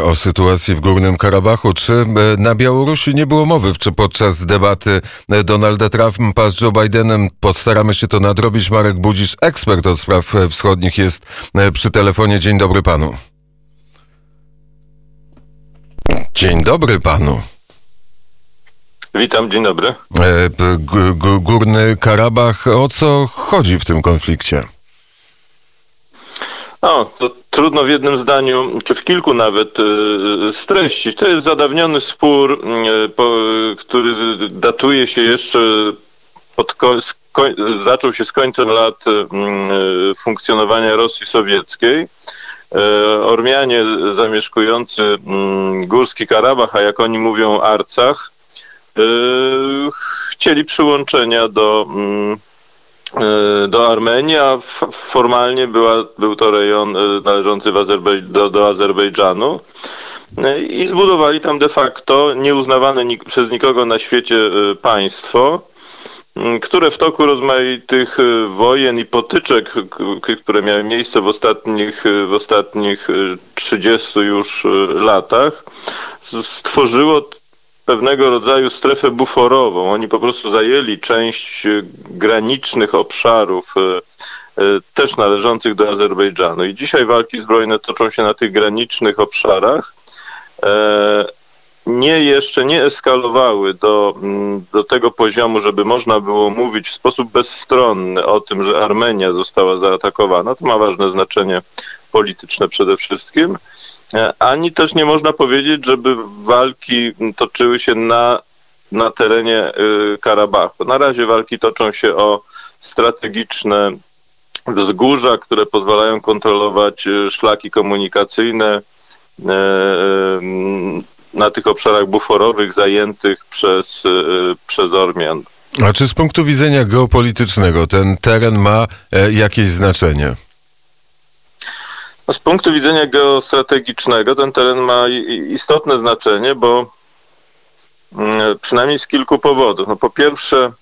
o sytuacji w Górnym Karabachu. Czy e, na Białorusi nie było mowy, czy podczas debaty e, Donalda Trumpa z Joe Bidenem postaramy się to nadrobić? Marek Budzisz, ekspert od spraw e, wschodnich, jest przy telefonie. Dzień dobry panu. Dzień dobry panu. Witam, dzień dobry. Górny Karabach, o co chodzi w tym konflikcie? O, to trudno w jednym zdaniu, czy w kilku nawet e, streścić. To jest zadawniony spór, e, który datuje się jeszcze pod, zaczął się z końcem lat funkcjonowania Rosji Sowieckiej. Ormianie zamieszkujący Górski Karabach, a jak oni mówią Arcach, chcieli przyłączenia do E, do Armenii, a formalnie była, był to rejon e, należący do, do Azerbejdżanu. E, I zbudowali tam de facto nieuznawane nik przez nikogo na świecie państwo, które w toku rozmaitych wojen i potyczek, które miały miejsce w ostatnich, w ostatnich 30 już latach, stworzyło pewnego rodzaju strefę buforową. Oni po prostu zajęli część e, granicznych obszarów, e, e, też należących do Azerbejdżanu. I dzisiaj walki zbrojne toczą się na tych granicznych obszarach. Nie jeszcze nie eskalowały do, mm, do tego poziomu, żeby można było mówić w sposób bezstronny o tym, że Armenia została zaatakowana. To ma ważne znaczenie polityczne przede wszystkim. E, ani też nie można powiedzieć, żeby walki toczyły się na, na terenie y, Karabachu. Na razie walki toczą się o strategiczne wzgórza, które pozwalają kontrolować y, szlaki komunikacyjne y, na tych obszarach buforowych zajętych przez, przez Ormian. A czy z punktu widzenia geopolitycznego ten teren ma e, jakieś znaczenie? Z punktu widzenia geostrategicznego ten teren ma istotne znaczenie, bo mm, przynajmniej z kilku powodów. No, po pierwsze,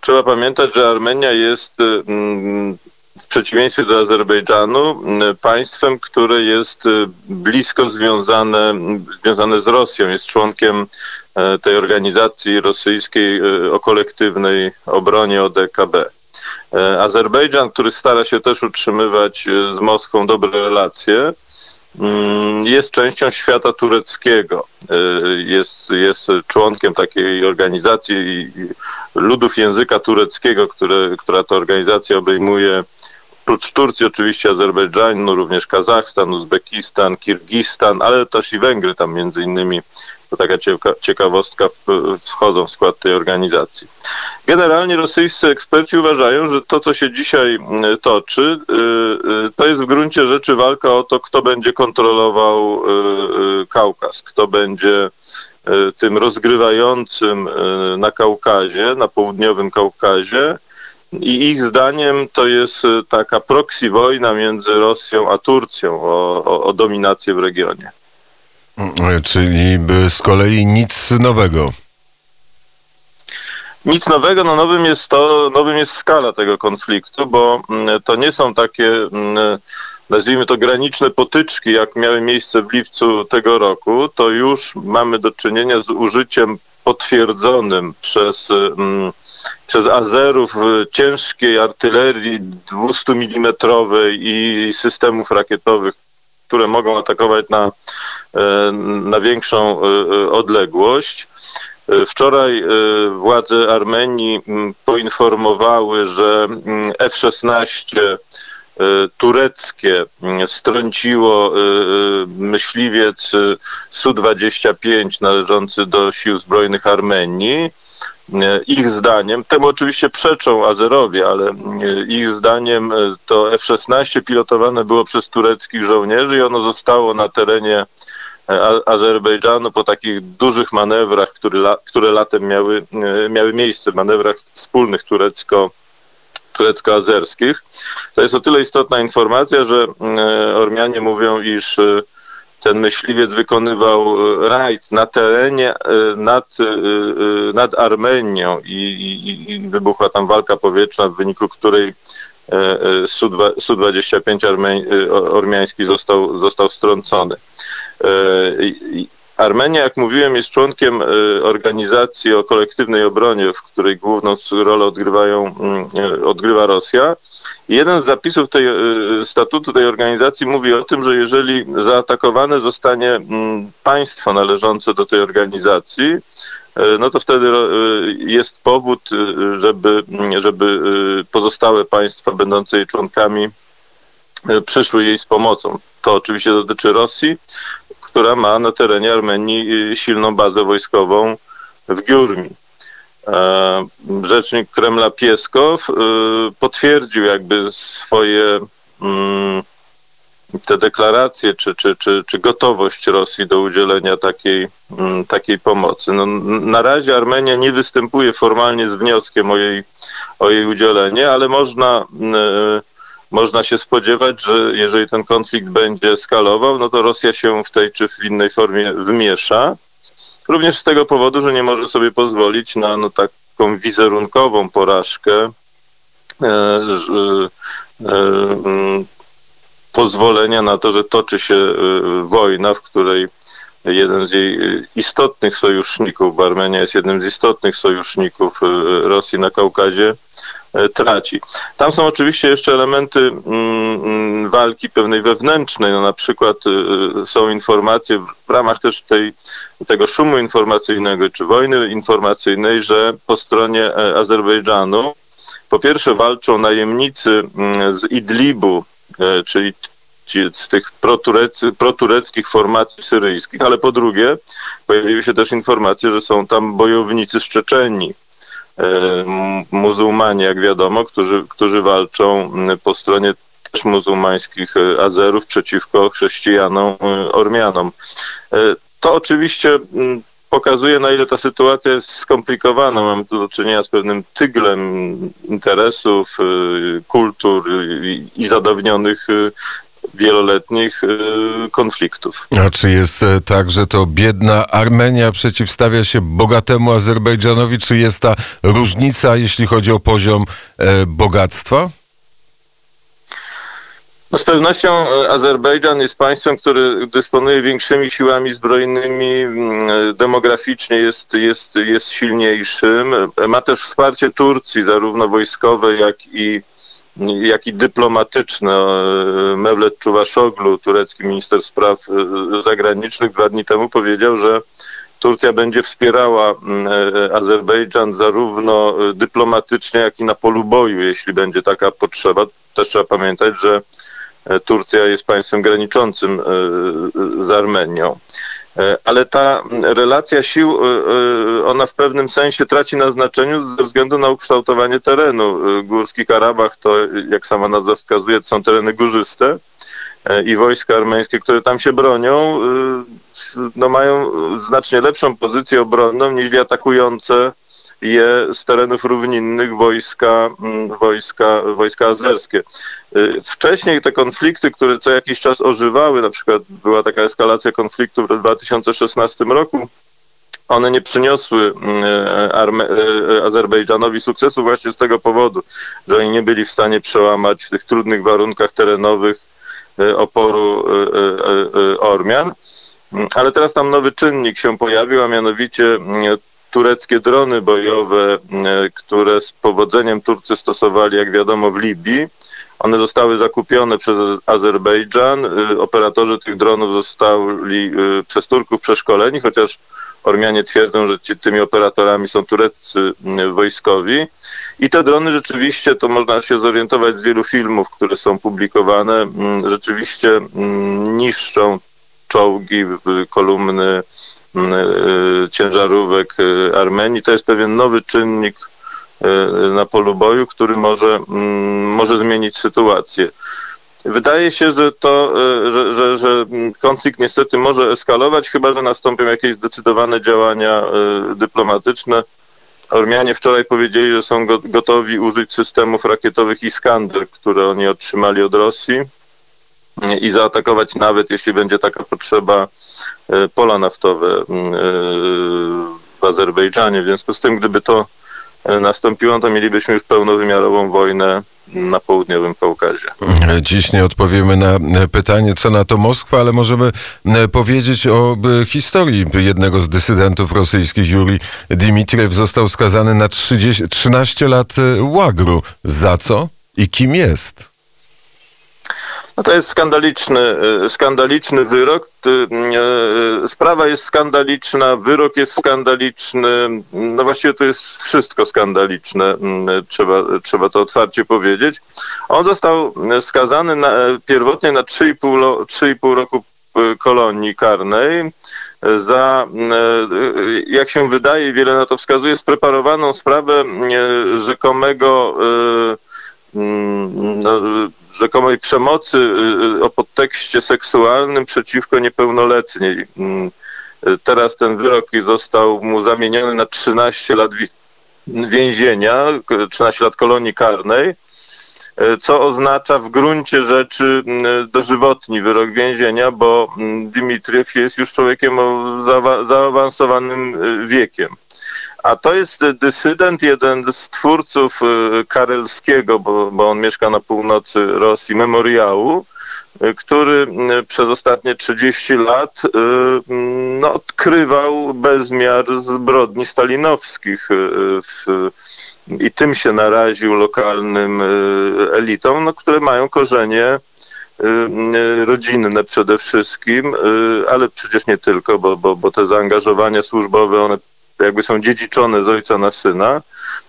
trzeba pamiętać, że Armenia jest mm, w przeciwieństwie do Azerbejdżanu mm, państwem, które jest y, blisko związane, związane z Rosją, jest członkiem e, tej organizacji rosyjskiej y, o kolektywnej obronie ODKB. E, Azerbejdżan, który stara się też utrzymywać e, z Moskwą dobre relacje, mm, jest częścią świata tureckiego. E, jest, jest członkiem takiej organizacji ludów języka tureckiego, które, która to organizacja obejmuje oprócz Turcji oczywiście Azerbejdżan, no również Kazachstan, Uzbekistan, Kirgistan, ale też i Węgry tam między innymi to taka ciekawostka wchodzą w skład tej organizacji. Generalnie rosyjscy eksperci uważają, że to, co się dzisiaj mm, toczy, y, y, to jest w gruncie rzeczy walka o to, kto będzie kontrolował y, Kaukaz, kto będzie tym rozgrywającym na Kaukazie, na południowym Kaukazie. I ich zdaniem to jest taka proxy wojna między Rosją a Turcją o, o, o dominację w regionie. Czyli z kolei nic nowego. Nic nowego, no nowym jest to, nowym jest skala tego konfliktu, bo mm, to nie są takie, mm, nazwijmy to graniczne potyczki, jak miały miejsce w lipcu tego roku, to już mamy do czynienia z użyciem potwierdzonym przez, mm, przez Azerów ciężkiej artylerii 200 mm i systemów rakietowych które mogą atakować na, e, na większą e, e, odległość. Wczoraj władze Armenii poinformowały, że F-16 tureckie strąciło myśliwiec Su-25 należący do sił zbrojnych Armenii. Ich zdaniem, temu oczywiście przeczą Azerowie, ale ich zdaniem to F-16 pilotowane było przez tureckich żołnierzy i ono zostało na terenie Azerbejdżanu po takich dużych manewrach, które, latem miały, miały miejsce, manewrach wspólnych turecko turecko-azerskich. To jest o tyle istotna informacja, że Ormianie mówią, iż ten myśliwiec wykonywał e, rajd na terenie e, nad, e, nad Armenią i, i, i wybuchła tam walka powietrzna, w wyniku której Su-25 ormiański został, został strącony. Armenia, jak mówiłem, jest członkiem organizacji o kolektywnej obronie, w której główną rolę odgrywają, mm, odgrywa Rosja. Jeden z zapisów tej statutu tej organizacji mówi o tym, że jeżeli zaatakowane zostanie mm, państwo należące do tej organizacji, no to wtedy jest powód, żeby, żeby pozostałe państwa będące jej członkami przyszły jej z pomocą. To oczywiście dotyczy Rosji, która ma na terenie Armenii silną bazę wojskową w Giurmi. Rzecznik Kremla Pieskow potwierdził jakby swoje mm, te deklaracje, czy, czy, czy, czy gotowość Rosji do udzielenia takiej, mm, takiej pomocy. No, na razie Armenia nie występuje formalnie z wnioskiem o jej, o jej udzielenie, ale można, y, można się spodziewać, że jeżeli ten konflikt będzie skalował, no to Rosja się w tej czy w innej formie wmiesza. Również z tego powodu, że nie może sobie pozwolić na no, taką wizerunkową porażkę. Y, y, pozwolenia na to, że toczy się y, wojna, w której jeden z jej istotnych sojuszników, Armenia jest jednym z istotnych sojuszników y, Rosji na Kaukazie, traci. Tam są oczywiście jeszcze elementy mm, mm, walki pewnej wewnętrznej, no na przykład są informacje w ramach też tej, tego szumu informacyjnego czy wojny informacyjnej, że po stronie e, Azerbejdżanu po pierwsze walczą najemnicy mm, z Idlibu, E, czyli z tych protureckich formacji syryjskich, ale po drugie pojawiły się też informacje, że są tam bojownicy z Czeczenii, e, muzułmanie, jak wiadomo, którzy, którzy walczą po stronie też muzułmańskich e, Azerów przeciwko chrześcijanom, Ormianom. To oczywiście pokazuje, na ile ta sytuacja jest skomplikowana. Mamy tu do czynienia z pewnym tyglem interesów, kultur i zadawnionych wieloletnich y, konfliktów. A czy jest e, tak, że to biedna Armenia przeciwstawia się bogatemu Azerbejdżanowi? Czy jest ta różnica, jeśli chodzi o poziom e, bogactwa? No z pewnością e, Azerbejdżan jest państwem, które dysponuje większymi siłami zbrojnymi, mm, demograficznie jest, jest, jest silniejszym. Ma też wsparcie Turcji, zarówno wojskowe, jak i, jak i dyplomatyczne. E, Mevlet Czuvaszoglu, turecki minister spraw e, zagranicznych, dwa dni temu powiedział, że Turcja będzie wspierała mm, Azerbejdżan zarówno dyplomatycznie, jak i na polu boju, jeśli będzie taka potrzeba. Też trzeba pamiętać, że E, Turcja jest państwem graniczącym e, z Armenią. E, ale ta relacja sił, ona w pewnym sensie traci na znaczeniu ze względu na ukształtowanie terenu. Górski Karabach to, jak sama nazwa wskazuje, to są tereny górzyste i wojska armeńskie, które tam się bronią, no mają znacznie lepszą pozycję obronną niż atakujące je z terenów równinnych wojska, mm, wojska, wojska azerskie. Y, wcześniej te konflikty, które co jakiś czas ożywały, na przykład była taka eskalacja konfliktu w 2016 roku, one nie przyniosły mm, Arme y, Azerbejdżanowi sukcesu właśnie z tego powodu, że oni nie byli w stanie przełamać w tych trudnych warunkach terenowych oporu Ormian. Mm, ale teraz tam nowy czynnik się pojawił, a mianowicie tureckie drony bojowe, e, które z powodzeniem Turcy stosowali, jak wiadomo, w Libii. One zostały zakupione przez Azerbejdżan. E, operatorzy tych dronów zostali e, przez Turków przeszkoleni, chociaż Ormianie twierdzą, że ci, tymi operatorami są tureccy wojskowi. I te drony rzeczywiście, to można się zorientować z wielu filmów, które są publikowane, rzeczywiście niszczą czołgi, kolumny ciężarówek y, Armenii. To jest pewien nowy czynnik y, na polu boju, który może, mm, może zmienić sytuację. Wydaje się, że to, że, że, że konflikt niestety może eskalować, chyba że nastąpią jakieś zdecydowane działania dyplomatyczne. Ormianie wczoraj powiedzieli, że są gotowi użyć systemów rakietowych Iskander, które oni otrzymali od Rosji i zaatakować nawet, jeśli będzie taka potrzeba, e, pola naftowe e, w Azerbejdżanie. W związku z tym, gdyby to e, nastąpiło, to mielibyśmy już pełnowymiarową wojnę na południowym Kaukazie. Dziś nie odpowiemy na pytanie, co na to Moskwa, ale możemy powiedzieć o historii jednego z dysydentów rosyjskich. Juri Dimitriew został skazany na 30, 13 lat łagru. Za co i kim jest? No to jest skandaliczny, e, skandaliczny wyrok. E, sprawa jest skandaliczna, wyrok jest skandaliczny. No właściwie to jest wszystko skandaliczne, trzeba, trzeba to otwarcie powiedzieć. On został skazany na, pierwotnie na 3,5, 3,5 roku e, kolonii karnej za, jak się wydaje, wiele na to wskazuje, spreparowaną sprawę rzekomego no, rzekomej przemocy y, y, o podtekście seksualnym przeciwko niepełnoletniej. Mm, teraz ten wyrok został mu zamieniony na 13 lat więzienia, 13 lat kolonii karnej, y, co oznacza w gruncie rzeczy dożywotni wyrok więzienia, bo Dimitriew jest już człowiekiem o zaawansowanym wiekiem. A to jest dysydent, jeden z twórców y, Karelskiego, bo, bo on mieszka na północy Rosji, memoriału, y, który y, przez ostatnie 30 lat no, odkrywał bezmiar zbrodni stalinowskich w, i tym się naraził lokalnym elitom, no, które mają korzenie rodzinne przede wszystkim, ale przecież nie tylko, bo, bo, bo te zaangażowania służbowe, one jakby są dziedziczone z ojca na syna,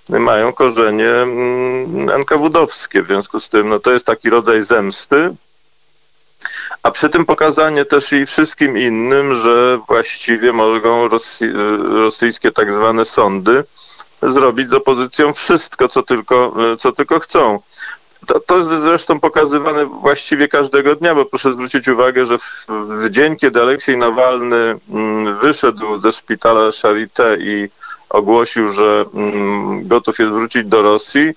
mają korzenie mm, NKWD-owskie. W związku z tym no, to jest taki rodzaj zemsty. A przy tym pokazanie też i wszystkim innym, że właściwie mogą rosy, rosyjskie tak zwane sądy zrobić z opozycją wszystko, co tylko, co tylko chcą. To, to jest zresztą pokazywane właściwie każdego dnia, bo proszę zwrócić uwagę, że w, w dzień, kiedy Aleksiej Nawalny mm, wyszedł ze szpitala Charité i ogłosił, że mm, gotów jest wrócić do Rosji,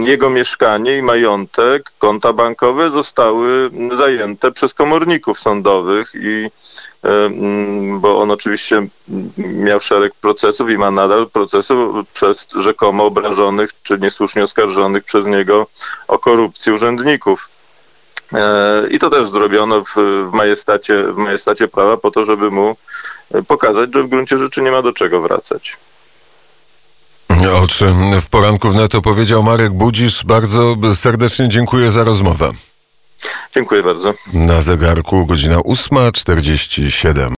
jego mieszkanie i majątek, konta bankowe zostały zajęte przez komorników sądowych i bo on oczywiście miał szereg procesów i ma nadal procesów przez rzekomo obrażonych czy niesłusznie oskarżonych przez niego o korupcję urzędników. E, I to też zrobiono w, w, majestacie, w majestacie prawa po to, żeby mu pokazać, że w gruncie rzeczy nie ma do czego wracać. O czym w poranku w to powiedział Marek Budzisz. Bardzo serdecznie dziękuję za rozmowę. Dziękuję bardzo. Na zegarku godzina 8.47.